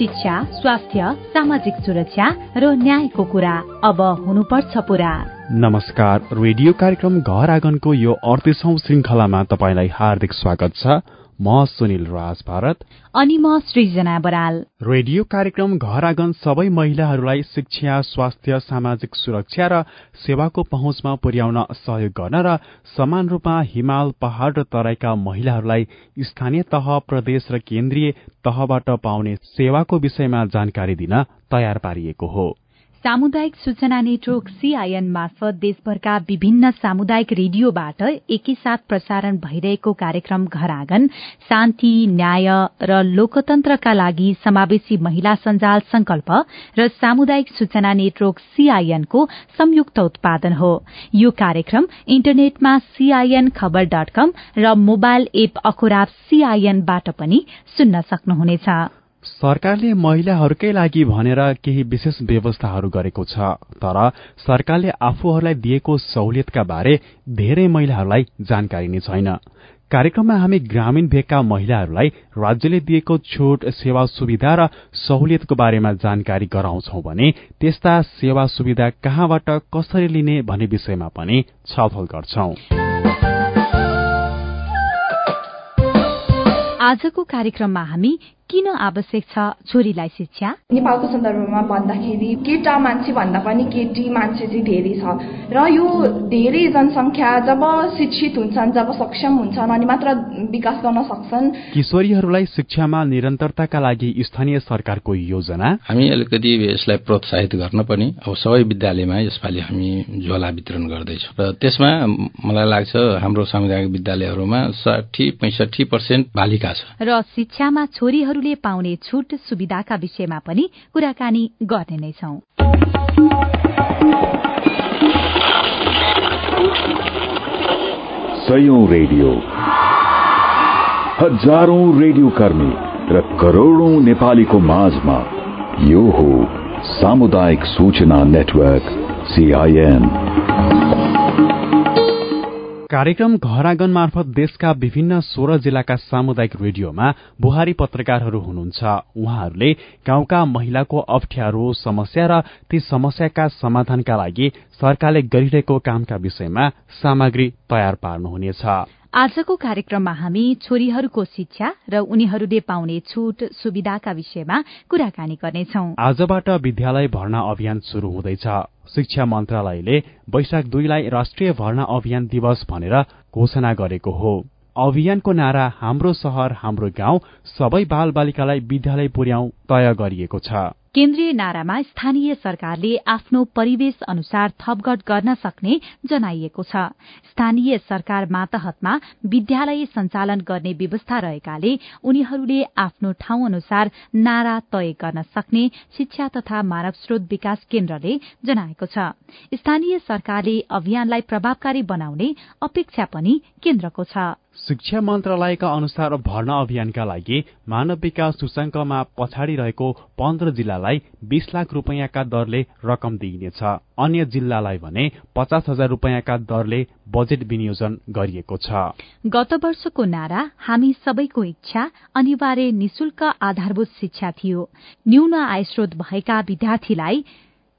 शिक्षा स्वास्थ्य सामाजिक सुरक्षा र न्यायको कुरा। अब हुनुपर्छ पुरा। नमस्कार रेडियो कार्यक्रम घर आँगनको यो अडतिसौं श्रृंखलामा तपाईँलाई हार्दिक स्वागत छ। म सुनिल राज भारत। अनि म सृजना बराल। रेडियो कार्यक्रम घर आँगन सबै महिलाहरूलाई शिक्षा स्वास्थ्य सामाजिक सुरक्षा र सेवाको पहुँचमा पुर्याउन सहयोग गर्न र समान रूपमा हिमाल पहाड़ र तराईका महिलाहरूलाई स्थानीय तह प्रदेश र केन्द्रीय तहबाट पाउने सेवाको विषयमा जानकारी दिन तयार पारिएको हो। सामुदायिक सूचना नेटवर्क सीआईएन मार्फत देशभरका विभिन्न सामुदायिक रेडियोबाट एकैसाथ प्रसारण भइरहेको कार्यक्रम घर आँगन शान्ति न्याय र लोकतन्त्रका लागि समावेशी महिला सञ्जाल संकल्प र सामुदायिक सूचना नेटवर्क सीआईएनको संयुक्त उत्पादन हो। यो कार्यक्रम इन्टरनेटमा सीआईएन खबर डट कम र मोबाइल एप अखुराब सीआईएनबाट पनि सुन्न सक्नुहुनेछ। सरकारले महिलाहरूकै लागि भनेर केही विशेष व्यवस्थाहरू गरेको छ तर सरकारले आफूहरूलाई दिएको सहुलियतका बारे धेरै महिलाहरूलाई जानकारी नै छैन। कार्यक्रममा हामी ग्रामीण भेगका महिलाहरूलाई राज्यले दिएको छूट सेवा सुविधा र सहुलियतको बारेमा जानकारी गराउँछौ भने त्यस्ता सेवा सुविधा कहाँबाट कसरी लिने भन्ने विषयमा पनि छलफल गर्छौं। आजको कार्यक्रममा हामी किन आवश्यक छ छोरीलाई शिक्षा? नेपालको सन्दर्भमा भन्दाखेरि केटा मान्छे भन्दा पनि केटी मान्छे चाहिँ धेरै छ। र यो धेरै जनसङ्ख्या जब शिक्षित हुन्छन् जब सक्षम हुन्छन् अनि मात्र विकास गर्न सक्छन्। किशोरीहरूलाई शिक्षामा निरन्तरताका लागि स्थानीय सरकारको योजना। हामी अलिकति यसलाई प्रोत्साहित गर्न पनि अब सबै विद्यालयमा यसपालि हामी झोला वितरण गर्दैछौँ। र त्यसमा मलाई लाग्छ हाम्रो सामुदायिक विद्यालयहरूमा साठी पैसठी पर्सेन्ट बालिका छ। र शिक्षामा छोरीहरूले पाउने छूट सुविधाका विषयमा पनि कुराकानी गर्ने नै छौं। सयौं रेडियो। हजारौं रेडियो कर्मी र करोड़ौं नेपालीको माझमा यो हो सामुदायिक सूचना नेटवर्क सीआईएन कार्यक्रम घर आँगन मार्फत देशका विभिन्न सोह्र जिल्लाका सामुदायिक रेडियोमा बुहारी पत्रकारहरू हुनुहुन्छ। उहाँहरूले गाउँका महिलाको अप्ठ्यारो समस्या र ती समस्याका समाधानका लागि सरकारले गरिरहेको कामका विषयमा सामग्री तयार पार्नुहुनेछ। आजको कार्यक्रममा हामी छोरीहरूको शिक्षा र उनीहरूले पाउने छूट सुविधाका विषयमा कुराकानी गर्नेछौ। आजबाट विद्यालय भर्ना अभियान शुरू हुँदैछ। शिक्षा मन्त्रालयले वैशाख दुईलाई राष्ट्रिय भर्ना अभियान दिवस भनेर घोषणा गरेको हो। अभियानको नारा हाम्रो शहर हाम्रो गाउँ सबै बाल बालिकालाई विद्यालय पुर्याउ तय गरिएको छ। केन्द्रीय नारामा स्थानीय सरकारले आफ्नो परिवेश अनुसार थपगट गर्न सक्ने जनाइएको छ। स्थानीय सरकार मातहतमा विद्यालय सञ्चालन गर्ने व्यवस्था रहेकाले उनीहरूले आफ्नो ठाउँ अनुसार नारा तय गर्न सक्ने शिक्षा तथा मानव स्रोत विकास केन्द्रले जनाएको छ। स्थानीय सरकारले अभियानलाई प्रभावकारी बनाउने अपेक्षा पनि केन्द्रको छ। शिक्षा मन्त्रालयका अनुसार भर्ना अभियानका लागि मानव विकास सूचाङ्कमा पछाडि रहेको पन्ध्र जिल्लालाई बीस लाख रूपियाँका दरले रकम दिइनेछ। अन्य जिल्लालाई भने पचास हजार रूपियाँका दरले बजेट विनियोजन गरिएको छ। गत वर्षको नारा हामी सबैको इच्छा अनिवार्य निशुल्क आधारभूत शिक्षा थियो। न्यून आयस्रोत भएका विद्यार्थीलाई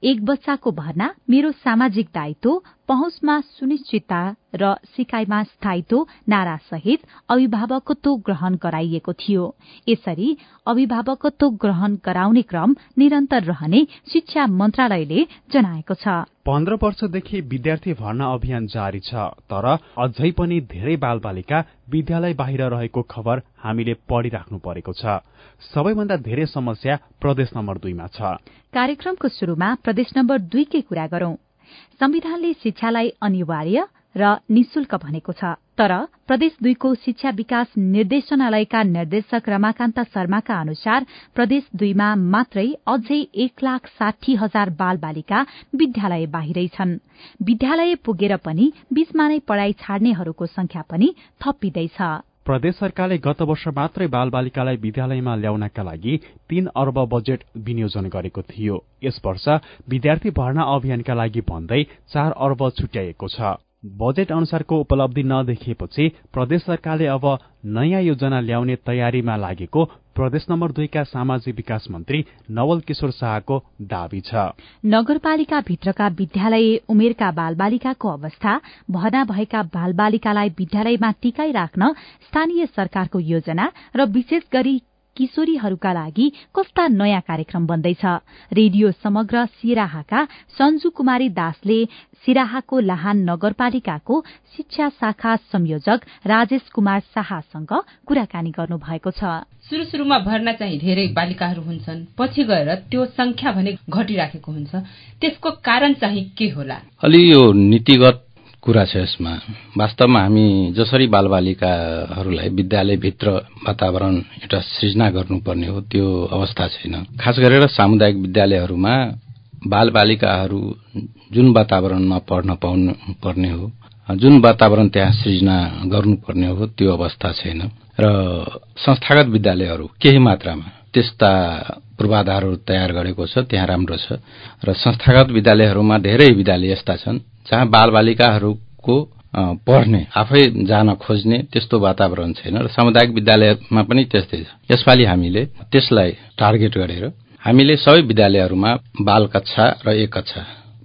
एक बच्चाको भर्ना मेरो सामाजिक दायित्व पहुँचमा सुनिश्चितता र सिकाइमा स्थायित्व नारा सहित अभिभावकत्व ग्रहण गराइएको थियो। यसरी अभिभावकत्व ग्रहण गराउने क्रम निरन्तर रहने शिक्षा मन्त्रालयले जनाएको छ। पन्ध्र वर्षदेखि विद्यार्थी भर्ना अभियान जारी छ तर अझै पनि धेरै बाल बालिका विद्यालय बाहिर रहेको खबर हामीले पढिराख्नु परेको छ। सबैभन्दा धेरै समस्या प्रदेश नम्बर दुईमा छ। कार्यक्रमको शुरूमा प्रदेश नम्बर दुईकै कुरा गरौं। संविधानले शिक्षालाई अनिवार्य र निशुल्क भनेको छ। तर प्रदेश दुईको शिक्षा विकास निर्देशनालयका निर्देशक रमाकान्त शर्माका अनुसार प्रदेश दुईमा मात्रै अझै एक लाख साठी हजार बाल बालिका विद्यालय बाहिरै छन् विद्यालय पुगेर पनि बीचमा नै पढ़ाई छाड्नेहरूको संख्या पनि थपिँदैछ। प्रदेश सरकारले गत वर्ष मात्रै बाल बालिकालाई विद्यालयमा ल्याउनका लागि तीन अर्ब बजेट विनियोजन गरेको थियो। यस वर्ष विद्यार्थी भर्ना अभियानका लागि भन्दै चार अर्ब छुट्याइएको छ। बजेट अनुसारको उपलब्धि नदेखिएपछि प्रदेश सरकारले अब नयाँ योजना ल्याउने तयारीमा लागेको प्रदेश नम्बर दुईका सामाजिक विकास मन्त्री नवल किशोर शाहको दावी छ। नगरपालिका भित्रका विद्यालय उमेरका बालबालिकाको अवस्था भर्ना भएका बालबालिकालाई विद्यालयमा टिकाई राख्न स्थानीय सरकारको योजना र विशेष गरी किशोरीहरूका लागि कस्ता नयाँ कार्यक्रम बन्दैछ? रेडियो समग्र सिराहाका सञ्जु कुमारी दासले सिराहाको लाहान नगरपालिकाको शिक्षा शाखा संयोजक राजेश कुमार शाहसँग कुराकानी गर्नु भएको छ। सुरु सुरुमा भर्ना चाहिँ धेरै बालिकाहरू हुन्छन्। पछि गएर त्यो संख्या भने घटिराखेको हुन्छ। त्यसको कारण चाहिँ के होला? अलि यो नीतिगत कुरा छ यसमा। वास्तवमा हामी जसरी बालबालिकाहरूलाई विद्यालयभित्र वातावरण एउटा सृजना गर्नुपर्ने हो त्यो अवस्था छैन। खास गरेर सामुदायिक विद्यालयहरूमा बालबालिकाहरू जुन वातावरणमा पढ्न पाउनु पर्ने हो जुन वातावरण त्यहाँ सृजना गर्नुपर्ने हो त्यो अवस्था छैन। र संस्थागत विद्यालयहरू केही मात्रामा त्यस्ता पूर्वाधारहरू तयार गरेको छ त्यहाँ राम्रो छ। र संस्थागत विद्यालयहरूमा धेरै विद्यालय यस्ता छन्। जहाँ बालबालिकाहरूको पढ्ने आफै जान खोज्ने त्यस्तो वातावरण छैन र सामुदायिक विद्यालयमा पनि त्यस्तै छ। यसपालि हामीले त्यसलाई टार्गेट गरेर हामीले सबै विद्यालयहरूमा बाल कक्षा र एक कक्षा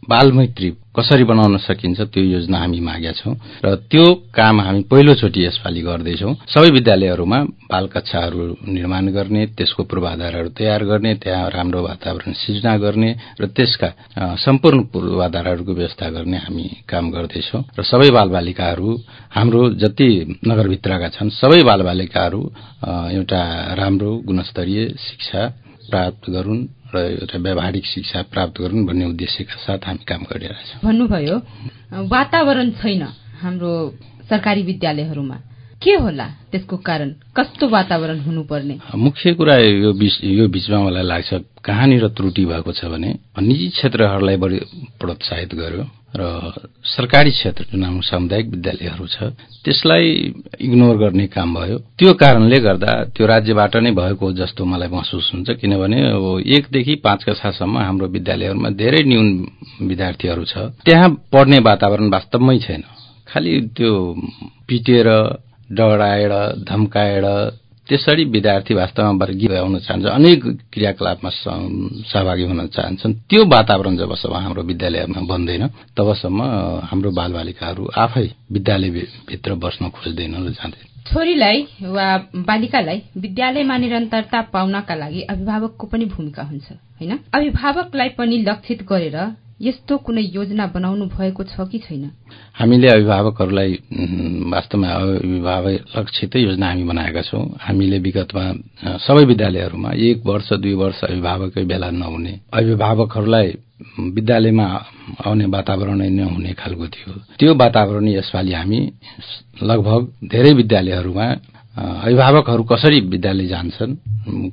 बाल मैत्री कसरी बनाउन सकिन्छ त्यो योजना हामी मागेका छौं र त्यो काम हामी पहिलोचोटि यसपालि गर्दैछौ। सबै विद्यालयहरूमा बाल कक्षाहरू निर्माण गर्ने त्यसको पूर्वाधारहरू तयार गर्ने त्यहाँ राम्रो वातावरण सृजना गर्ने र त्यसका सम्पूर्ण पूर्वाधारहरूको व्यवस्था गर्ने हामी काम गर्दैछौ। र सबै बालबालिकाहरू हाम्रो जति नगरभित्रका छन् सबै बालबालिकाहरू एउटा राम्रो गुणस्तरीय शिक्षा प्राप्त गरून् र एउटा व्यावहारिक शिक्षा प्राप्त गरून् भन्ने उद्देश्यका साथ हामी काम गरिरहेछौँ। भन्नुभयो वातावरण छैन हाम्रो सरकारी विद्यालयहरूमा। के होला त्यसको कारण? कस्तो वातावरण हुनुपर्ने? मुख्य कुरा यो यो बीचमा मलाई लाग्छ कहाँनिर त्रुटि भएको छ भने निजी क्षेत्रहरूलाई बढी प्रोत्साहित गर्यो। र सरकारी क्षेत्र जुन हाम्रो सामुदायिक विद्यालयहरू छ त्यसलाई इग्नोर गर्ने काम भयो। त्यो कारणले गर्दा त्यो राज्यबाट नै भएको जस्तो मलाई महसुस हुन्छ किनभने अब एकदेखि पाँच कक्षासम्म हाम्रो विद्यालयहरूमा धेरै न्यून विद्यार्थीहरू छ। त्यहाँ पढ्ने वातावरण वास्तवमै छैन। खालि त्यो पिटेर डराएर धम्काएर त्यसरी विद्यार्थी वास्तवमा वर्गीय आउन चाहन्छ अनेक क्रियाकलापमा सहभागी हुन चाहन्छन्। त्यो वातावरण जबसम्म हाम्रो विद्यालयमा बन्दैन तबसम्म हाम्रो बालबालिकाहरू आफै विद्यालयभित्र बस्न खोज्दैन र जाँदैन। छोरीलाई वा बालिकालाई विद्यालयमा निरन्तरता पाउनका लागि अभिभावकको पनि भूमिका हुन्छ होइन? अभिभावकलाई पनि लक्षित गरेर यस्तो कुनै योजना बनाउनु भएको छ कि छैन? हामीले अभिभावकहरूलाई वास्तवमा अभिभावक लक्षितै योजना हामी बनाएका छौँ। हामीले विगतमा सबै विद्यालयहरूमा एक वर्ष दुई वर्ष अभिभावकै बेला नहुने अभिभावकहरूलाई विद्यालयमा आउने वातावरण नहुने खालको थियो। त्यो वातावरण यसपालि हामी लगभग धेरै विद्यालयहरूमा अभिभावकहरू कसरी विद्यालय जान्छन्?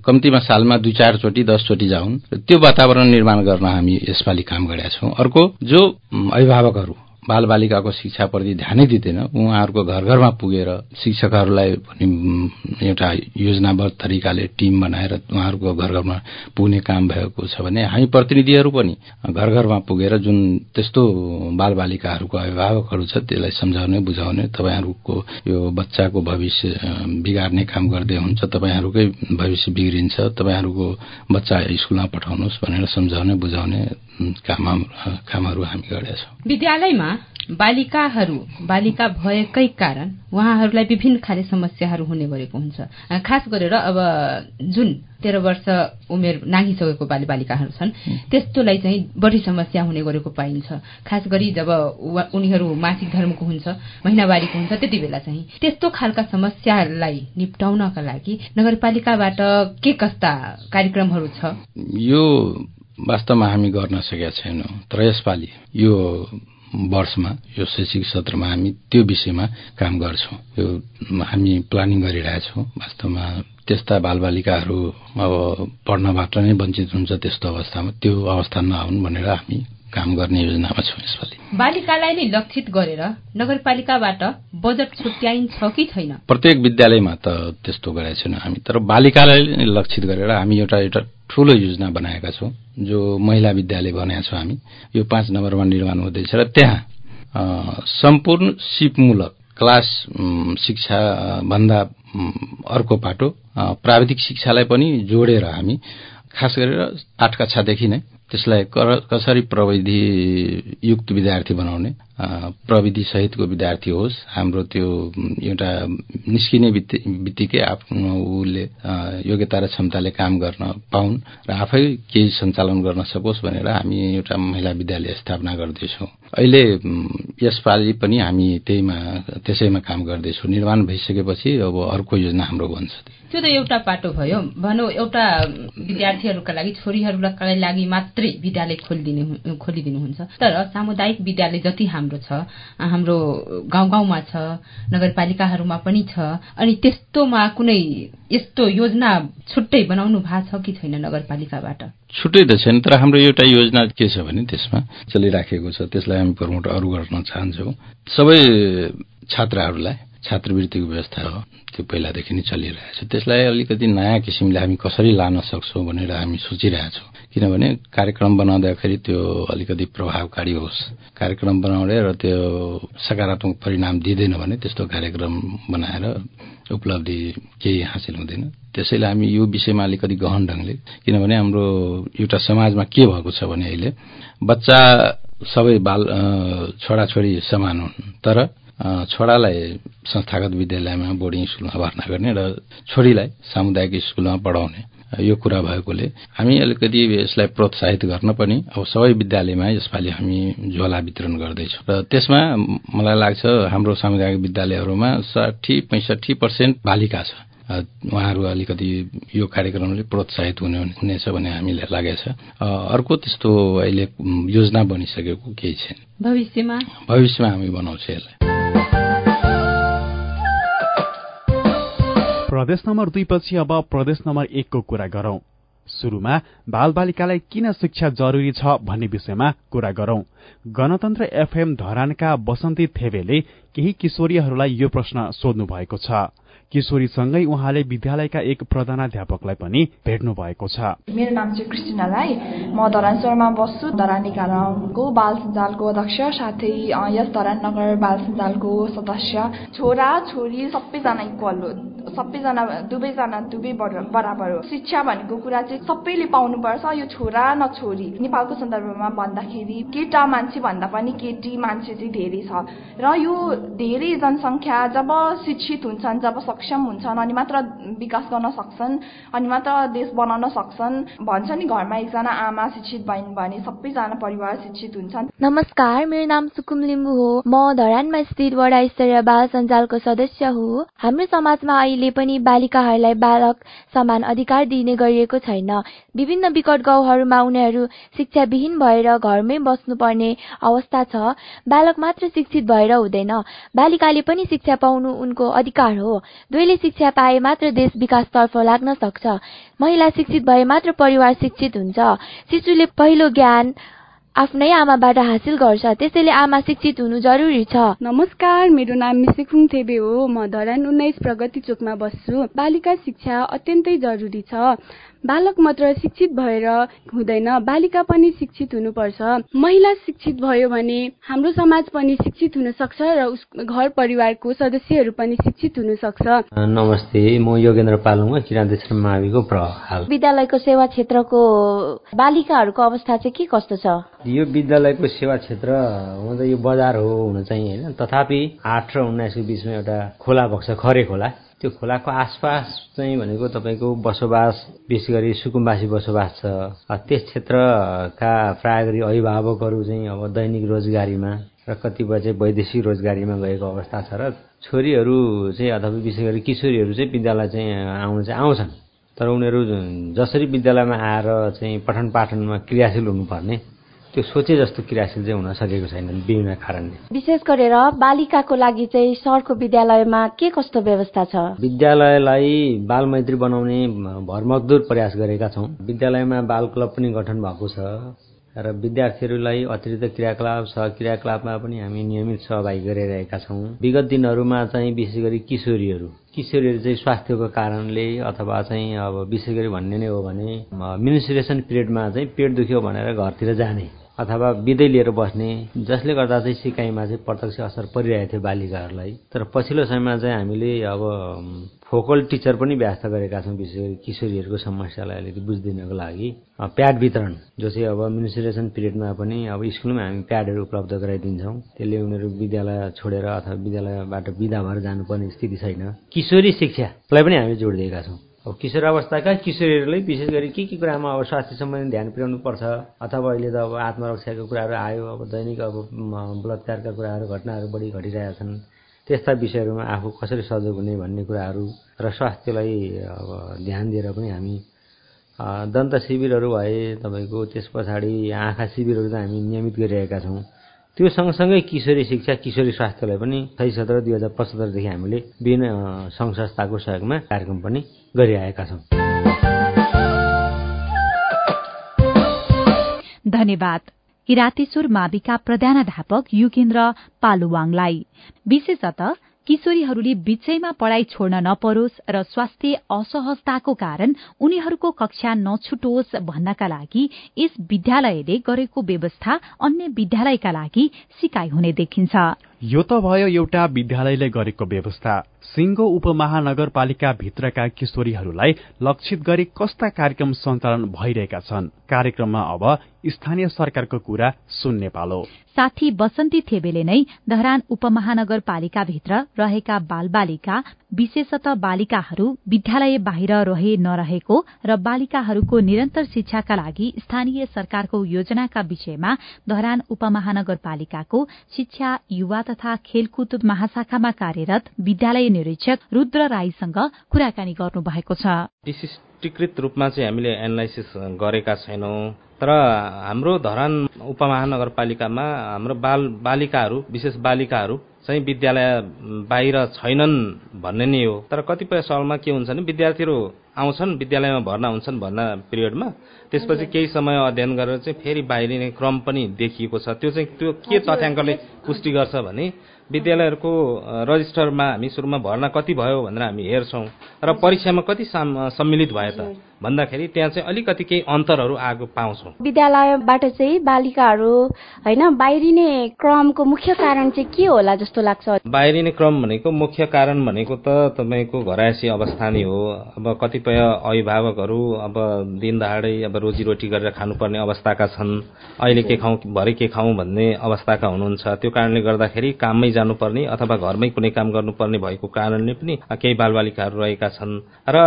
कम्तीमा सालमा दुई चारचोटि दसचोटि जाउन्। त्यो वातावरण निर्माण गर्न हामी यसपालि काम गरेका छौँ। अर्को जो अभिभावकहरू बालबालिकाको शिक्षाप्रति ध्यानै दिँदैन। उहाँहरूको घर घरमा पुगेर शिक्षकहरूलाई एउटा योजनाबद्ध तरिकाले टिम बनाएर उहाँहरूको घर घरमा पुग्ने काम भएको छ भने हामी प्रतिनिधिहरू पनि घर घरमा पुगेर जुन त्यस्तो बालबालिकाहरूको अभिभावकहरू छ त्यसलाई सम्झाउने बुझाउने तपाईँहरूको यो बच्चाको भविष्य बिगार्ने काम गर्दै हुन्छ तपाईँहरूकै भविष्य बिग्रिन्छ तपाईँहरूको बच्चा स्कुलमा पठाउनुहोस् भनेर सम्झाउने बुझाउने कामहरू हामी गरेका छौँ विद्यालयमा बालिकाहरू बालिका भएकै कारण उहाँहरूलाई विभिन्न खाले समस्याहरू हुने गरेको हुन्छ। खास गरेर अब जुन तेह्र वर्ष उमेर नाघिसकेको बाली बालिकाहरू छन् त्यस्तोलाई चाहिँ बढी समस्या हुने गरेको पाइन्छ। खास गरी जब उनीहरू मासिक धर्मको हुन्छ महिनावारीको हुन्छ त्यति बेला चाहिँ त्यस्तो खालका समस्यालाई निप्टाउनका लागि नगरपालिकाबाट के कस्ता कार्यक्रमहरू छ? यो वास्तवमा हामी गर्न सकेका छैनौँ। तर यसपालि यो वर्षमा यो शैक्षिक सत्रमा हामी त्यो विषयमा काम गर्छौँ। यो हामी प्लानिङ गरिरहेछौँ वास्तवमा त्यस्ता बालबालिकाहरू अब पढ्नबाट नै वञ्चित हुन्छ त्यस्तो अवस्थामा त्यो अवस्था नआउन् भनेर हामी काम गर्ने योजनामा छौँ यसपालि। बालिकालाई नै लक्षित गरेर नगरपालिकाबाट बजेट छुट्याइन्छ कि छैन? प्रत्येक विद्यालयमा त त्यस्तो गरेका छैनौँ हामी तर बालिकालाई नै लक्षित गरेर हामी एउटा एउटा ठूलो योजना बनाएका छौँ जो महिला विद्यालय बनाएका छौँ हामी। यो पाँच नम्बरमा निर्माण हुँदैछ र त्यहाँ सम्पूर्ण सिपमूलक क्लास शिक्षा भन्दा अर्को पाटो प्राविधिक शिक्षालाई पनि जोडेर हामी खास गरेर आठ कक्षादेखि नै त्यसलाई कसरी प्रविधि युक्त विद्यार्थी बनाउने प्रविधि सहितको विद्यार्थी होस् हाम्रो त्यो एउटा निस्किने बित्तिकै आफ्नो उसले योग्यता र क्षमताले काम गर्न पाउन् र आफै केही सञ्चालन गर्न सकोस् भनेर हामी एउटा महिला विद्यालय स्थापना गर्दैछौँ। अहिले यसपालि पनि हामी त्यहीमा त्यसैमा काम गर्दैछौँ। निर्माण भइसकेपछि अब अर्को योजना हाम्रो बन्छ। त्यो त एउटा पाटो भयो। भनौँ एउटा विद्यार्थीहरूका लागि छोरीहरूका लागि मात्रै विद्यालय खोलिदिनु खोलिदिनुहुन्छ तर सामुदायिक विद्यालय जति हाम्रो छ हाम्रो गाउँ गाउँमा छ नगरपालिकाहरूमा पनि छ अनि त्यस्तोमा कुनै यस्तो योजना छुट्टै बनाउनु भएको छ कि छैन नगरपालिकाबाट? छुट्टै त छैन तर हाम्रो एउटा योजना के छ भने त्यसमा चलिराखेको छ। त्यसलाई हामी प्रमोट अरू गर्न चाहन्छौँ। सबै छात्राहरूलाई छात्रवृत्तिको व्यवस्था हो। त्यो पहिलादेखि नै चलिरहेछ त्यसलाई अलिकति नयाँ किसिमले हामी कसरी लान सक्छौँ भनेर हामी सोचिरहेछौँ किनभने कार्यक्रम बनाउँदाखेरि त्यो अलिकति प्रभावकारी होस्। कार्यक्रम बनाउने र त्यो सकारात्मक परिणाम दिँदैन भने त्यस्तो कार्यक्रम बनाएर उपलब्धि केही हासिल हुँदैन। त्यसैले हामी यो विषयमा अलिकति गहन ढङ्गले किनभने हाम्रो एउटा समाजमा के भएको छ भने अहिले बच्चा सबै बाल छोराछोरी समान हुन्। तर छोरालाई संस्थागत विद्यालयमा बोर्डिङ स्कुलमा भर्ना गर्ने र छोरीलाई सामुदायिक स्कुलमा पढाउने यो कुरा भएकोले हामी अलिकति यसलाई प्रोत्साहित गर्न पनि अब सबै विद्यालयमा यसपालि हामी झोला वितरण गर्दैछौँ। र त्यसमा मलाई लाग्छ हाम्रो सामुदायिक विद्यालयहरूमा साठी पैँसठी पर्सेन्ट बालिका छ। उहाँहरू अलिकति यो कार्यक्रमले प्रोत्साहित हुने हुनेछ भन्ने हामीलाई लागेको छ। अर्को त्यस्तो अहिले योजना बनिसकेको केही छैन। भविष्यमा? भविष्यमा हामी बनाउँछौँ यसलाई। प्रदेश नम्बर दुईपछि अब प्रदेश नम्बर एकको कुरा गरौं। शुरूमा बालबालिकालाई किन शिक्षा जरूरी छ भन्ने विषयमा कुरा गरौं। गणतन्त्र एफएम धरानका बसन्ती थेवेले केही किशोरीहरूलाई यो प्रश्न सोध्नु भएको छ। किशोरीसँगै उहाँले विद्यालयका एक प्रधानाध्यापकलाई पनि भेट्नु भएको छ। मेरो नाम चाहिँ क्रिस्टिना राई। म धरान सहरमा बस्छु धरान एघारको बाल सञ्जालको अध्यक्ष साथै यस धरान नगर बाल सञ्जालको सदस्य। छोरा छोरी सबैजना इक्वल हो। सबैजना दुवैजना दुवै बराबर हो। शिक्षा भनेको कुरा चाहिँ सबैले पाउनुपर्छ यो छोरा न छोरी। नेपालको सन्दर्भमा भन्दाखेरि केटा मान्छे भन्दा पनि केटी मान्छे चाहिँ धेरै छ। र यो धेरै जनसङ्ख्या जब शिक्षित हुन्छन् जब सक्षम हुन्छन्। अनि मात्र विकास गर्न सक्छन्। अनि मात्र देश बनाउन सक्छन्। भन्छ नि घरमा एकजना आमा शिक्षित भइन् भने सबैजना परिवार शिक्षित हुन्छन्। नमस्कार मेरो नाम सुकुम लिम्बू हो। म धरानमा स्थित वडा स्तरीय बाल सञ्जालको सदस्य हो। हाम्रो समाजमा अहिले पनि बालिकाहरूलाई बालक समान अधिकार दिने गरिएको छैन। विभिन्न विकट गाउँहरूमा उनीहरू शिक्षाविहीन भएर घरमै बस्नुपर्ने अवस्था छ। बालक मात्र शिक्षित भएर हुँदैन। बालिकाले पनि शिक्षा पाउनु उनको अधिकार हो। दुवैले शिक्षा पाए मात्र देश विकासतर्फ लाग्न सक्छ। महिला शिक्षित भए मात्र परिवार शिक्षित हुन्छ। शिशुले पहिलो ज्ञान आफ्नै आमाबाट हासिल गर्छ। त्यसैले आमा शिक्षित हुनु जरुरी छ। नमस्कार मेरो नाम मिसिकुङ थेबे हो। म धरान उन्नाइस प्रगति चोकमा बस्छु। बालिका शिक्षा अत्यन्तै जरुरी छ। बालक मात्र शिक्षित भएर हुँदैन बालिका पनि शिक्षित हुनुपर्छ। महिला शिक्षित भयो भने हाम्रो समाज पनि शिक्षित हुन सक्छ र उस घर परिवारको सदस्यहरू पनि शिक्षित हुन सक्छ। नमस्ते म योगेन्द्र पालुङ किरान्तेश्वर माविको प्रहाल। विद्यालयको सेवा क्षेत्रको बालिकाहरूको अवस्था चाहिँ के कस्तो छ? यो विद्यालयको सेवा क्षेत्र हुन त यो बजार हो हुन चाहिँ होइन। तथापि आठ र उन्नाइसको बिचमा एउटा खोला बग्छ खरे खोला त्यो खोलाको आसपास चाहिँ भनेको तपाईँको बसोबास विशेष गरी सुकुम्बासी बसोबास छ। त्यस क्षेत्रका प्राय गरी अभिभावकहरू चाहिँ अब दैनिक रोजगारीमा र कतिपय चाहिँ वैदेशिक रोजगारीमा गएको अवस्था छ र छोरीहरू चाहिँ अथवा विशेष गरी किशोरीहरू चाहिँ विद्यालय चाहिँ आउन चाहिँ आउँछन्। तर उनीहरू जसरी विद्यालयमा आएर चाहिँ पठन पाठनमा क्रियाशील हुनुपर्ने त्यो सोचे जस्तो क्रियाशील चाहिँ हुन सकेको छैन विभिन्न कारणले। विशेष गरेर बालिकाको लागि चाहिँ सरको विद्यालयमा के कस्तो व्यवस्था छ? विद्यालयलाई बाल मैत्री बनाउने भरमकदुर प्रयास गरेका छौँ। विद्यालयमा बाल क्लब पनि गठन भएको छ र विद्यार्थीहरूलाई अतिरिक्त क्रियाकलाप सह क्रियाकलापमा पनि हामी नियमित सहभागी गरिरहेका छौँ। विगत दिनहरूमा चाहिँ विशेष गरी किशोरीहरू किशोरीहरू चाहिँ स्वास्थ्यको कारणले अथवा चाहिँ अब विशेष गरी भन्ने नै हो भने मिनिस्ट्रेसन पिरियडमा चाहिँ पेट दुख्यो भनेर घरतिर जाने। अथवा बिदै लिएर बस्ने जसले गर्दा चाहिँ सिकाइमा चाहिँ प्रत्यक्ष असर परिरहेको थियो बालिकाहरूलाई। तर पछिल्लो समयमा चाहिँ हामीले अब फोकल टिचर पनि व्यवस्था गरेका छौँ विशेष गरी किशोरीहरूको समस्यालाई अलिकति बुझिदिनको लागि। प्याड वितरण जो चाहिँ अब मिनिस्ट्रेसन पिरियडमा पनि अब स्कुलमै हामी प्याडहरू उपलब्ध गराइदिन्छौँ। त्यसले उनीहरू विद्यालय छोडेर अथवा विद्यालयबाट विदा भएर जानुपर्ने स्थिति छैन। किशोरी शिक्षालाई पनि हामी जोड दिएका छौँ। अब किशोर अवस्थाका किशोरीहरूलाई विशेष गरी के के कुरामा अब स्वास्थ्य सम्बन्धी ध्यान पुर्याउनु पर्छ? अथवा अहिले त अब आत्मरक्षाको कुराहरू आयो अब दैनिक अब बलात्कारका कुराहरू घटनाहरू बढी घटिरहेका छन्। त्यस्ता विषयहरूमा आफू कसरी सजग हुने भन्ने कुराहरू र स्वास्थ्यलाई अब ध्यान दिएर पनि हामी दन्त शिविरहरू भए तपाईँको त्यस पछाडि आँखा शिविरहरू त हामी नियमित गरिरहेका छौँ। त्यो सँगसँगै किशोरी शिक्षा किशोरी स्वास्थ्यलाई पनि सही सत्र दुई हजार पचहत्तरदेखि हामीले विभिन्न सङ्घ संस्थाको सहयोगमा कार्यक्रम पनि गरिरहेका छौँ। धन्यवाद। किरातेश्वर माविका प्रधानाध्यापक युगेन्द्र पालुवाङलाई। विशेषतः किशोरीहरूले बीचैमा पढ़ाई छोड्न नपरोस् र स्वास्थ्य असहजताको कारण उनीहरूको कक्षा नछुटोस् भन्नका लागि यस विद्यालयले गरेको व्यवस्था अन्य विद्यालयका लागि सिकाइ हुने देखिन्छ। यो त भयो एउटा विद्यालयले गरेको व्यवस्था। सिंगो उपमहानगरपालिका भित्रका किशोरीहरूलाई लक्षित गरी कस्ता कार्यक्रम सञ्चालन भइरहेका छन्। कार्यक्रममा अब स्थानीय सरकारको कुरा सुन्ने पालो। साथी बसन्ती थेबेले नै धरान उपमहानगरपालिकाभित्र रहेका बालबालिका विशेषतः बालिकाहरू विद्यालय बाहिर रहे नरहेको र बालिकाहरूको निरन्तर शिक्षाका लागि स्थानीय सरकारको योजनाका विषयमा धरान उपमहानगरपालिकाको शिक्षा युवा तथा खेलकुद महाशाखामा कार्यरत विद्यालय निरीक्षक रुद्र राईसँग कुराकानी गर्नुभएको छ। विशिष्टीकृत रूपमा चाहिँ हामीले एनालाइसिस गरेका छैनौं। तर हाम्रो धरान उपमहानगरपालिकामा हाम्रो बाल बालिकाहरू विशेष बालिकाहरू चाहिँ विद्यालय बाहिर छैनन् भन्ने नै हो। तर कतिपय सवालमा के हुन्छ भने विद्यार्थीहरू आउँछन् विद्यालयमा भर्ना हुन्छन् भर्ना पिरियडमा त्यसपछि केही समय अध्ययन गरेर चाहिँ फेरि बाहिरिने क्रम पनि देखिएको छ। त्यो चाहिँ त्यो के तथ्याङ्कले पुष्टि गर्छ भने विद्यालयहरूको रजिस्टरमा हामी सुरुमा भर्ना कति भयो भनेर हामी हेर्छौँ। र परीक्षामा कति सम्मिलित भयो त? भन्दाखेरि त्यहाँ चाहिँ अलिकति केही अन्तरहरू आएको पाउँछौँ। विद्यालयबाट चाहिँ बालिकाहरू होइन बाहिरिने क्रमको मुख्य कारण चाहिँ के होला जस्तो लाग्छ? बाहिरिने क्रम भनेको मुख्य कारण भनेको त तपाईँको घरायसी अवस्था नै हो। अब कतिपय अभिभावकहरू अब दिन दहाडै अब रोजीरोटी गरेर खानुपर्ने अवस्थाका छन्। अहिले के खाउँ भरे के खाउँ भन्ने अवस्थाका हुनुहुन्छ। त्यो कारणले गर्दाखेरि काममै जानुपर्ने अथवा घरमै कुनै काम गर्नुपर्ने भएको कारणले पनि केही बालबालिकाहरू रहेका छन्। र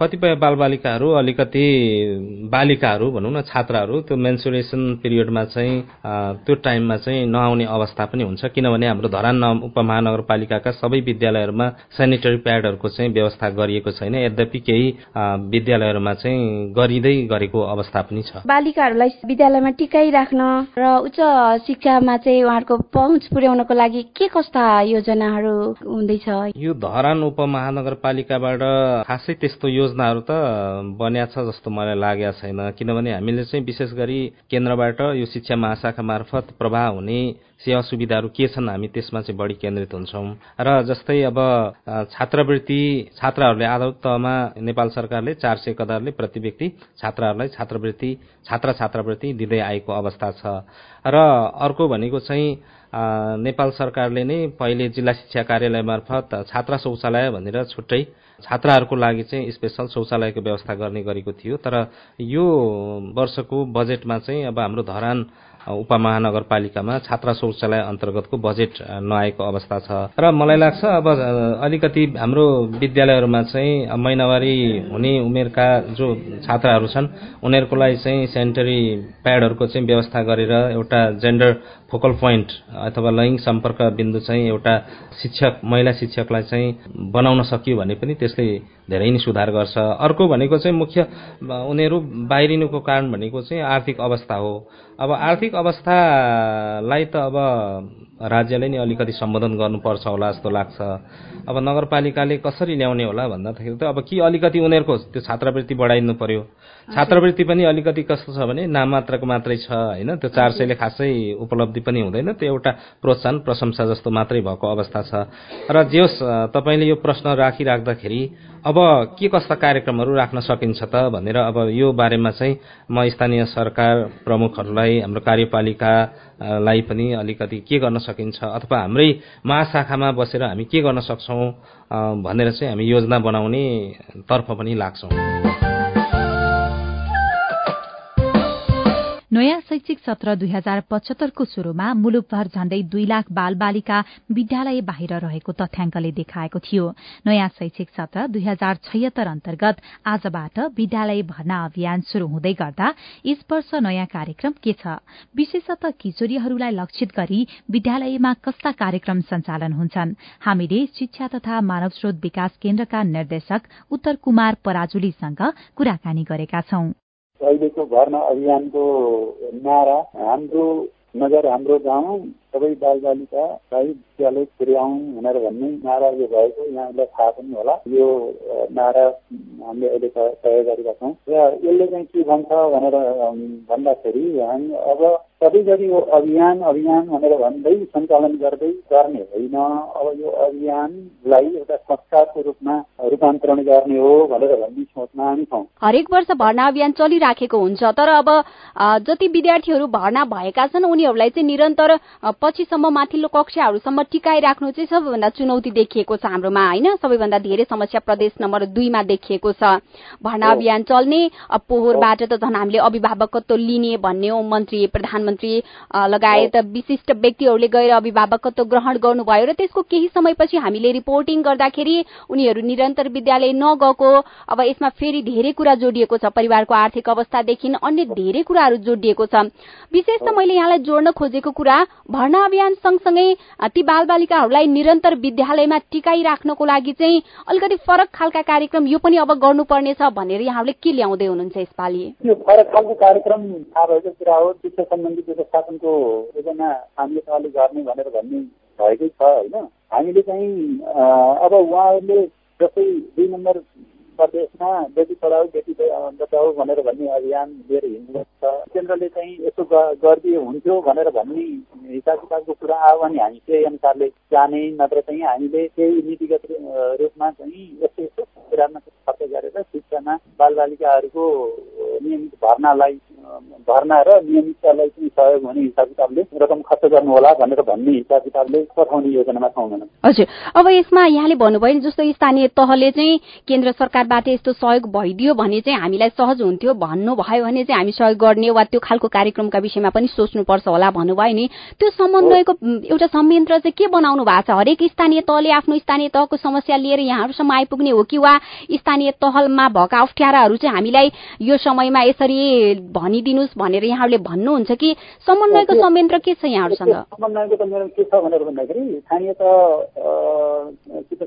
कतिपय बालबालिकाहरू बालिकाहरू अलिकति बालिकाहरू भनौँ न छात्राहरू त्यो मेन्सुरेसन पिरियडमा चाहिँ त्यो टाइममा चाहिँ नआउने अवस्था पनि हुन्छ। किनभने हाम्रो धरान उपमहानगरपालिकाका सबै विद्यालयहरूमा सेनिटरी प्याडहरूको चाहिँ व्यवस्था गरिएको छैन। यद्यपि केही विद्यालयहरूमा चाहिँ गरिँदै गरेको अवस्था पनि छ। बालिकाहरूलाई विद्यालयमा टिकाइराख्न र उच्च शिक्षामा चाहिँ उहाँहरूको पहुँच पुर्याउनको लागि के कस्ता योजनाहरू हुँदैछ? यो धरान उपमहानगरपालिकाबाट खासै त्यस्तो योजनाहरू त बन्या छ जस्तो मलाई लागेको छैन। किनभने हामीले चाहिँ विशेष गरी केन्द्रबाट यो शिक्षा महाशाखा मार्फत प्रवाह हुने सेवा सुविधाहरू के छन् हामी त्यसमा चाहिँ बढी केन्द्रित हुन्छौँ। र जस्तै अब छात्रवृत्ति छात्राहरूले आधार तहमा नेपाल सरकारले चार सय कदारले प्रति व्यक्ति छात्राहरूलाई छात्रवृत्ति छात्र छात्रवृत्ति दिँदै आएको अवस्था छ। र अर्को भनेको चाहिँ नेपाल सरकारले नै पहिले जिल्ला शिक्षा कार्यालय मार्फत छात्रा शौचालय भनेर छुट्टै छात्राहरूको लागि चाहिँ स्पेसल शौचालयको व्यवस्था गर्ने गरेको थियो। तर यो वर्षको बजेटमा चाहिँ अब हाम्रो धरान उपमहानगरपालिकामा छात्रा शौचालय अन्तर्गतको बजेट नआएको अवस्था छ। र मलाई लाग्छ अब अलिकति हाम्रो विद्यालयहरूमा चाहिँ महिनावारी हुने उमेरका जो छात्राहरू छन् उनीहरूको लागि चाहिँ सेनिटरी प्याडहरूको चाहिँ व्यवस्था गरेर एउटा जेन्डर फोकल पोइन्ट अथवा लैङ्गिक सम्पर्क बिन्दु चाहिँ एउटा शिक्षक महिला शिक्षकलाई चाहिँ बनाउन सकियो भने पनि त्यसले धेरै नै सुधार गर्छ। अर्को भनेको चाहिँ मुख्य उनीहरू बाहिरिनुको कारण भनेको चाहिँ आर्थिक अवस्था हो। अब आर्थिक अवस्थालाई त अब राज्यले नै अलिकति सम्बोधन गर्नुपर्छ होला जस्तो लाग्छ। अब नगरपालिकाले कसरी ल्याउने होला भन्दाखेरि त अब के अलिकति उनीहरूको त्यो छात्रवृत्ति बढाइदिनु पर्यो? छात्रवृत्ति पनि अलिकति कस्तो छ भने नाम मात्रको मात्रै छ होइन? त्यो चार सयले खासै उपलब्धि पनि हुँदैन। त्यो एउटा प्रोत्साहन प्रशंसा जस्तो मात्रै भएको अवस्था छ। र जे होस् तपाईँले यो प्रश्न राखिराख्दाखेरि अब के कस्ता कार्यक्रमहरू राख्न सकिन्छ त भनेर अब यो बारेमा चाहिँ म स्थानीय सरकार प्रमुखहरूलाई हाम्रो कार्यपालिकालाई पनि अलिकति के गर्न सकिन्छ अथवा हाम्रै महाशाखामा बसेर हामी के गर्न सक्छौँ भनेर चाहिँ हामी योजना बनाउने तर्फ पनि लाग्छौँ। नयाँ शैक्षिक सत्र दुई हजार पचहत्तरको शुरूमा मुलुकभर झण्डै दुई लाख बाल बालिका विद्यालय बाहिर रहेको तथ्याङ्कले देखाएको थियो। नयाँ शैक्षिक सत्र दुई हजार छयत्तर अन्तर्गत आजबाट विद्यालय भर्ना अभियान शुरू हुँदै गर्दा यस वर्ष नयाँ कार्यक्रम के छ? विशेषतः किशोरीहरूलाई लक्षित गरी विद्यालयमा कस्ता कार्यक्रम सञ्चालन हुन्छन्? हामीले शिक्षा तथा मानव स्रोत विकास केन्द्रका निर्देशक उत्तर कुमार पराजुलीसँग कुराकानी गरेका छौं। अहिलेको भर्ना अभियानको नारा हाम्रो नगर हाम्रो गाउँ सबै बालबालिकालाई विद्यालय पुर्याउँ भनेर भन्ने नारा यो भएको यहाँलाई थाहा पनि होला। यो नारा हामीले अहिले तय गरेका छौँ। र यसले चाहिँ के भन्छ भनेर भन्दाखेरि हामी अब सधैँभरि यो अभियान अभियान भनेर भन्दै सञ्चालन गर्दै गर्ने होइन। अब यो अभियानलाई एउटा संस्कारको रूपमा रूपान्तरण गर्ने हो भनेर भन्ने सोचमा हामी छौँ। हरेक वर्ष भर्ना अभियान चलिराखेको हुन्छ तर अब जति विद्यार्थीहरू भर्ना भएका छन् उनीहरूलाई चाहिँ निरन्तर पछिसम्म माथिल्लो कक्षाहरूसम्म टिकाइराख्नु चाहिँ सबैभन्दा चुनौती देखिएको छ हाम्रोमा होइन? सबैभन्दा धेरै समस्या प्रदेश नम्बर दुईमा देखिएको छ। भर्ना अभियान चल्ने पोहोरबाट त झन् हामीले अभिभावकत्व लिने भन्ने हो मन्त्री प्रधानमन्त्री मन्त्री लगायत विशिष्ट व्यक्तिहरूले गएर अभिभावकत्व ग्रहण गर्नुभयो र त्यसको केही समयपछि हामीले रिपोर्टिङ गर्दाखेरि उनीहरू निरन्तर विद्यालय नगएको अब यसमा फेरि धेरै कुरा जोडिएको छ। परिवारको आर्थिक अवस्थादेखि अन्य धेरै कुराहरू जोडिएको छ। विशेष त मैले यहाँलाई जोड्न खोजेको कुरा भर्ना अभियान सँगसँगै ती बालबालिकाहरूलाई निरन्तर विद्यालयमा टिकाइराख्नको लागि चाहिँ अलिकति फरक खालका कार्यक्रम यो पनि अब गर्नुपर्नेछ भनेर यहाँहरूले के ल्याउँदै हुनुहुन्छ यसपालि? फरक खालको कार्यक्रम थाहा भएको कुरा हो शिक्षा सम्बन्धी व्यवस्थापनको योजना हामीले गर्ने भनेर भन्ने भएकै छ होइन? हामीले चाहिँ अब उहाँहरूले जस्तै दुई नम्बर प्रदेशमा बेटी पढाऊ बेटी बचाऊ भनेर भन्ने अभियान लिएर हिँड्नुहुन्छ केन्द्रले चाहिँ यसो गरिदिए हुन्थ्यो भनेर भन्ने हिसाब किताबको कुरा आयो भने हामी त्यही अनुसारले जाने नत्र चाहिँ हामीले केही नीतिगत रूपमा चाहिँ यस्तो यस्तो कुरामा खर्च गरेर शिक्षामा बालबालिकाहरूको नियमित भर्नालाई भर्ना र नियमिततालाई चाहिँ सहयोग हुने हिसाब किताबले रकम खर्च गर्नु होला भनेर भन्ने हिसाब किताबले पठाउने योजनामा छौँ हजुर। अब यसमा यहाँले भन्नुभयो जस्तो स्थानीय तहले चाहिँ केन्द्र सरकारबाट यस्तो सहयोग भइदियो भने चाहिँ हामीलाई सहज हुन्थ्यो भन्नुभयो भने चाहिँ हामी सहयोग गर्ने वा त्यो खालको कार्यक्रमका विषयमा पनि सोच्नुपर्छ होला भन्नुभयो नि। त्यो समन्वयको एउटा संयन्त्र चाहिँ के बनाउनु भएको छ? हरेक स्थानीय तहले आफ्नो स्थानीय तहको समस्या लिएर यहाँहरूसम्म आइपुग्ने हो कि वा स्थानीय तहमा भएका अप्ठ्याराहरू चाहिँ हामीलाई यो समयमा यसरी भनिदिनुहोस् भनेर यहाँहरूले भन्नुहुन्छ कि समन्वयको संयन्त्र के छ यहाँहरूसँग? समन्वयको संयन्त्र के छ भनेर भन्दाखेरि स्थानीय त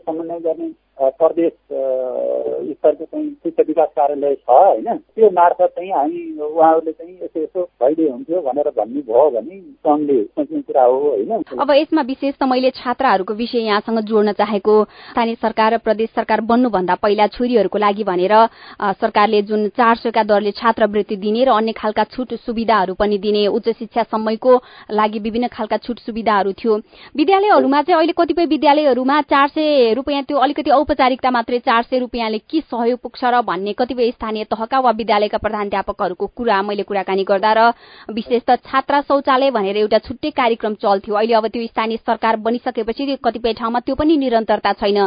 समन्वय गर्ने प्रदेश स्तरको चाहिँ शिक्षा विकास कार्यालय छ होइन? त्यो मार्फत चाहिँ हामी उहाँहरूले चाहिँ यसो यसो भइदिए हुन्थ्यो भनेर भन्नुभयो भने सङ्घले सोच्ने कुरा हो होइन? अब यसमा विशेष त मैले छात्राहरूको विषय यहाँसँग जोड्न चाहेको स्थानीय सरकार र प्रदेश सरकार बन्नुभन्दा पहिला छोरीहरूको लागि भनेर सरकारले जुन चार सयका दरले छात्रवृत्ति दिने र अन्य खालका छुट सुविधाहरू पनि दिने उच्च शिक्षा समयको लागि विभिन्न खालका छुट सुविधाहरू थियो। विद्यालयहरूमा चाहिँ अहिले कतिपय विद्यालयहरूमा चार सय रुपियाँ त्यो अलिकति औपचारिकता मात्रै चार सय रुपियाँले के सहयोग पुग्छ र भन्ने कतिपय स्थानीय तहका वा विद्यालयका प्रधानध्यापकहरूको कुरा मैले कुराकानी गर्दा र विशेष त छात्रा शौचालय भनेर एउटा छुट्टै कार्यक्रम चल्थ्यो। अहिले अब त्यो स्थानीय सरकार बनिसकेपछि कतिपय ठाउँमा त्यो पनि निरन्तरता छैन।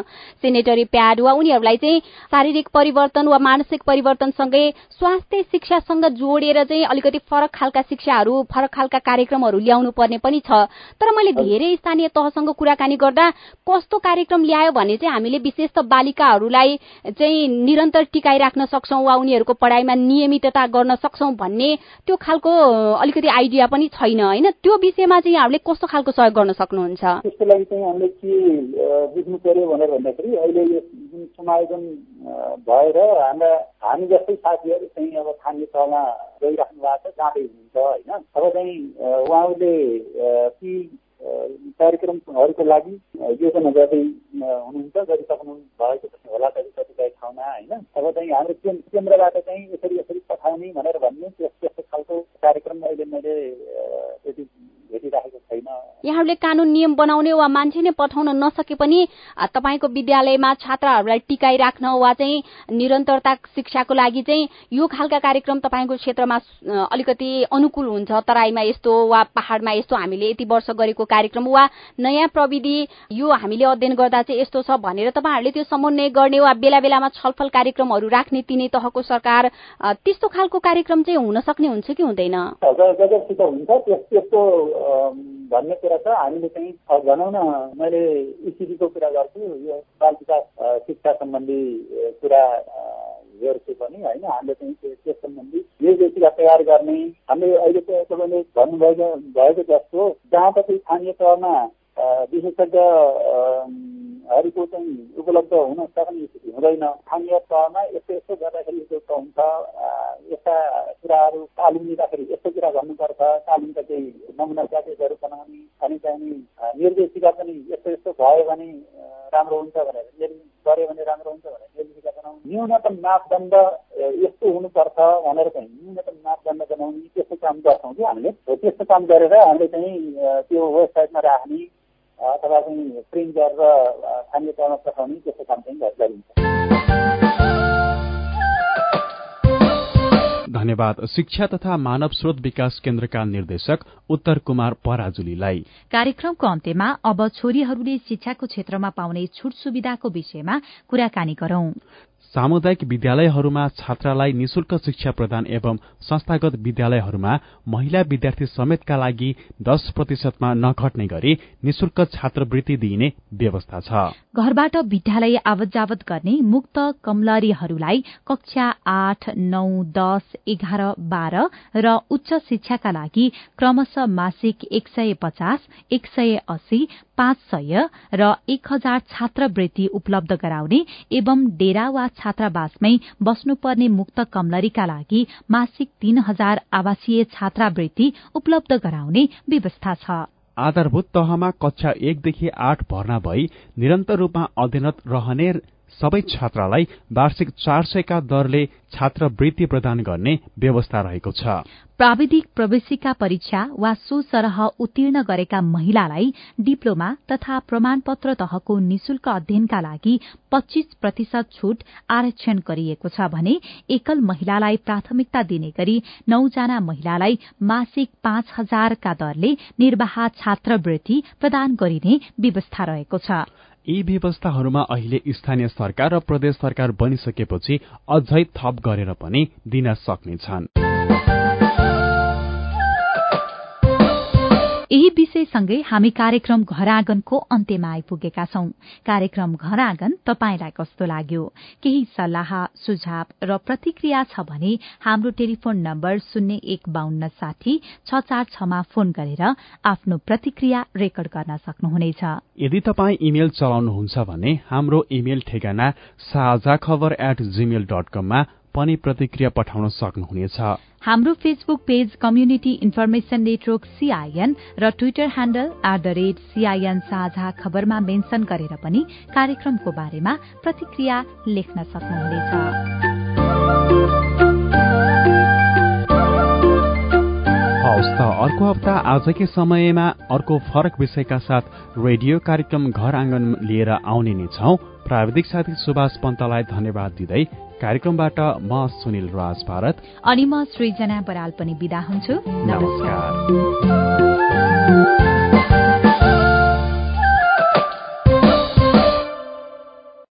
सेनेटरी प्याड वा उनीहरूलाई चाहिँ शारीरिक परिवर्तन वा मानसिक परिवर्तनसँगै स्वास्थ्य शिक्षासँग जोडेर चाहिँ अलिकति फरक खालका शिक्षाहरू फरक खालका कार्यक्रमहरू ल्याउनु पर्ने पनि छ। तर मैले धेरै स्थानीय तहसँग कुराकानी गर्दा कस्तो कार्यक्रम ल्यायो भने चाहिँ हामीले विशेष त बालिकाहरूलाई चाहिँ निरन्तर टिकाइराख्न सक्छौँ वा उनीहरूको पढाइमा नियमितता गर्न सक्छौँ भन्ने त्यो खालको अलिकति आइडिया पनि छैन होइन? त्यो विषयमा चाहिँ यहाँहरूले कस्तो खालको सहयोग गर्न सक्नुहुन्छ? त्यसको लागि चाहिँ हामीले के बुझ्नु पर्यो भनेर भन्दाखेरि अहिले यो जुन समायोजन भएर हाम्रा हामी जस्तै साथीहरू चाहिँ अब स्थानीय तहमा गइराख्नु भएको छ जाँदै हुनुहुन्छ होइन? अब चाहिँ उहाँहरूले ती कार्यक्रमहरूको लागि योजना गर्दै हुनुहुन्छ। गरिसक्नु भएको पनि होला। कति कतिपय ठाउँमा होइन। अब चाहिँ हाम्रो केन्द्रबाट चाहिँ यसरी यसरी पठाउने भनेर भन्ने त्यस्तो खालको कार्यक्रम अहिले मैले त्यति भेटिराखेको छैन। यहाँहरूले कानून नियम बनाउने वा मान्छे नै पठाउन नसके पनि तपाईँको विद्यालयमा छात्राहरूलाई टिकाइराख्न वा चाहिँ निरन्तरता शिक्षाको लागि चाहिँ यो खालका कार्यक्रम तपाईँको क्षेत्रमा अलिकति अनुकूल हुन्छ। तराईमा यस्तो वा पहाड़मा यस्तो हामीले यति वर्ष गरेको कार्यक्रम वा नयाँ प्रविधि यो हामीले अध्ययन गर्दा चाहिँ यस्तो छ भनेर तपाईँहरूले त्यो समन्वय गर्ने वा बेला बेलामा छलफल कार्यक्रमहरू राख्ने तिनै तहको सरकार त्यस्तो खालको कार्यक्रम चाहिँ हुन सक्ने हुन्छ कि हुँदैन? हुन्छ। त्यस्तो भन्ने कुरा छ। हामीले चाहिँ भनौँ न मैले इसिबीको कुरा गर्छु। यो बाल विकास शिक्षा सम्बन्धी कुरा हेर्छु पनि होइन। हामीले चाहिँ त्यस सम्बन्धी निर्देशिका तयार गर्ने। हामीले अहिले तपाईँले भन्नुभएको भएको जस्तो जहाँ कतै स्थानीय तहमा विशेषज्ञ हरूको चाहिँ उपलब्ध हुन सक्ने स्थिति हुँदैन। स्थानीय तहमा यस्तो यस्तो गर्दाखेरि यस्तो हुन्छ। यस्ता कुराहरू तालिम लिँदाखेरि यस्तो कुरा गर्नुपर्छ। तालिमका केही नमुना प्याकेजहरू बनाउने अनि चाहिँ निर्देशिका पनि यस्तो यस्तो भयो भने राम्रो हुन्छ भनेर गऱ्यो भने राम्रो हुन्छ भनेर निर्देशिका बनाउने। न्यूनतम मापदण्ड यस्तो हुनुपर्छ भनेर चाहिँ न्यूनतम मापदण्ड बनाउने त्यस्तो काम गर्छौँ कि हामीले। त्यस्तो काम गरेर हामीले चाहिँ त्यो वेबसाइटमा राख्ने अथवा चाहिँ प्रिन्ट गरेर स्थानीय तहमा पठाउने त्यस्तो काम चाहिँ गरिन्छ। धन्यवाद। शिक्षा तथा मानव स्रोत विकास केन्द्रका निर्देशक उत्तर कुमार पराजुलीलाई। कार्यक्रमको अन्त्यमा अब छोरीहरूले शिक्षाको क्षेत्रमा पाउने छुट सुविधाको विषयमा कुराकानी गरौं। सामुदायिक विद्यालयहरूमा छात्रालाई निशुल्क शिक्षा प्रदान एवं संस्थागत विद्यालयहरूमा महिला विद्यार्थी समेतका लागि दश प्रतिशतमा नघट्ने गरी निशुल्क छात्रवृत्ति दिइने व्यवस्था छ। घरबाट विद्यालय आवत जावत गर्ने मुक्त कमलरीहरूलाई कक्षा आठ नौ दश एघार बाह्र र उच्च शिक्षाका लागि क्रमशः मासिक एक सय पचास एक सय अस्सी पाँच सय र एक हजार छात्रवृत्ति उपलब्ध गराउने एवं डेरा वा छात्रावासमै बस्नुपर्ने मुक्त कमलरीका लागि मासिक तीन हजार आवासीय छात्रावृत्ति उपलब्ध गराउने व्यवस्था छ। आधारभूत तहमा कक्षा एकदेखि आठ भर्ना भई निरन्तर रूपमा अध्ययनरत रहने सबै छात्रालाई वार्षिक चार सयका दरले छात्रवृत्ति प्रदान गर्ने व्यवस्था रहेको छ। प्राविधिक प्रवेशिका परीक्षा वा सरह उत्तीर्ण गरेका महिलालाई डिप्लोमा तथा प्रमाणपत्र तहको निशुल्क अध्ययनका लागि पच्चीस प्रतिशत छूट आरक्षण गरिएको छ भने एकल महिलालाई प्राथमिकता दिने गरी नौजना महिलालाई मासिक पाँच हजारका दरले निर्वाह छात्रवृत्ति प्रदान गरिने व्यवस्था रहेको छ। यी व्यवस्थाहरूमा अहिले स्थानीय सरकार र प्रदेश सरकार बनिसकेपछि अझै थप गरेर पनि दिन सक्नेछन्। यही विषयसँगै हामी कार्यक्रम घर आँगनको अन्त्यमा आइपुगेका छौं। कार्यक्रम घर आँगन तपाईँलाई कस्तो लाग्यो? केही सल्लाह सुझाव र प्रतिक्रिया छ भने हाम्रो टेलिफोन नम्बर शून्य एक बान्न साठी छ चार छमा फोन गरेर आफ्नो प्रतिक्रिया रेकर्ड गर्न सक्नुहुनेछ। यदि तपाईँ इमेल चलाउनुहुन्छ भने हाम्रो इमेल ठेगाना साझा खबर एट जीमेल डट कममा पनि प्रतिक्रिया पठाउन सक्नुहुनेछ। हाम्रो Facebook page community information network CIN र Twitter handle at the rate CIN साझा खबरमा मेन्शन गरेर पनि कार्यक्रमको बारेमा प्रतिक्रिया लेख्न सक्नुहुनेछ। हवस् त अर्को हप्ता आजकै समयमा अर्को फरक विषयका साथ रेडियो कार्यक्रम घर आँगन लिएर आउने नै छौं। प्राविधिक साथी सुभाष पन्तलाई धन्यवाद दिँदै कार्यक्रमबाट म सुनिल राज भारत। अनि म सृजना बराल पनि विदा हुन्छु। नमस्कार।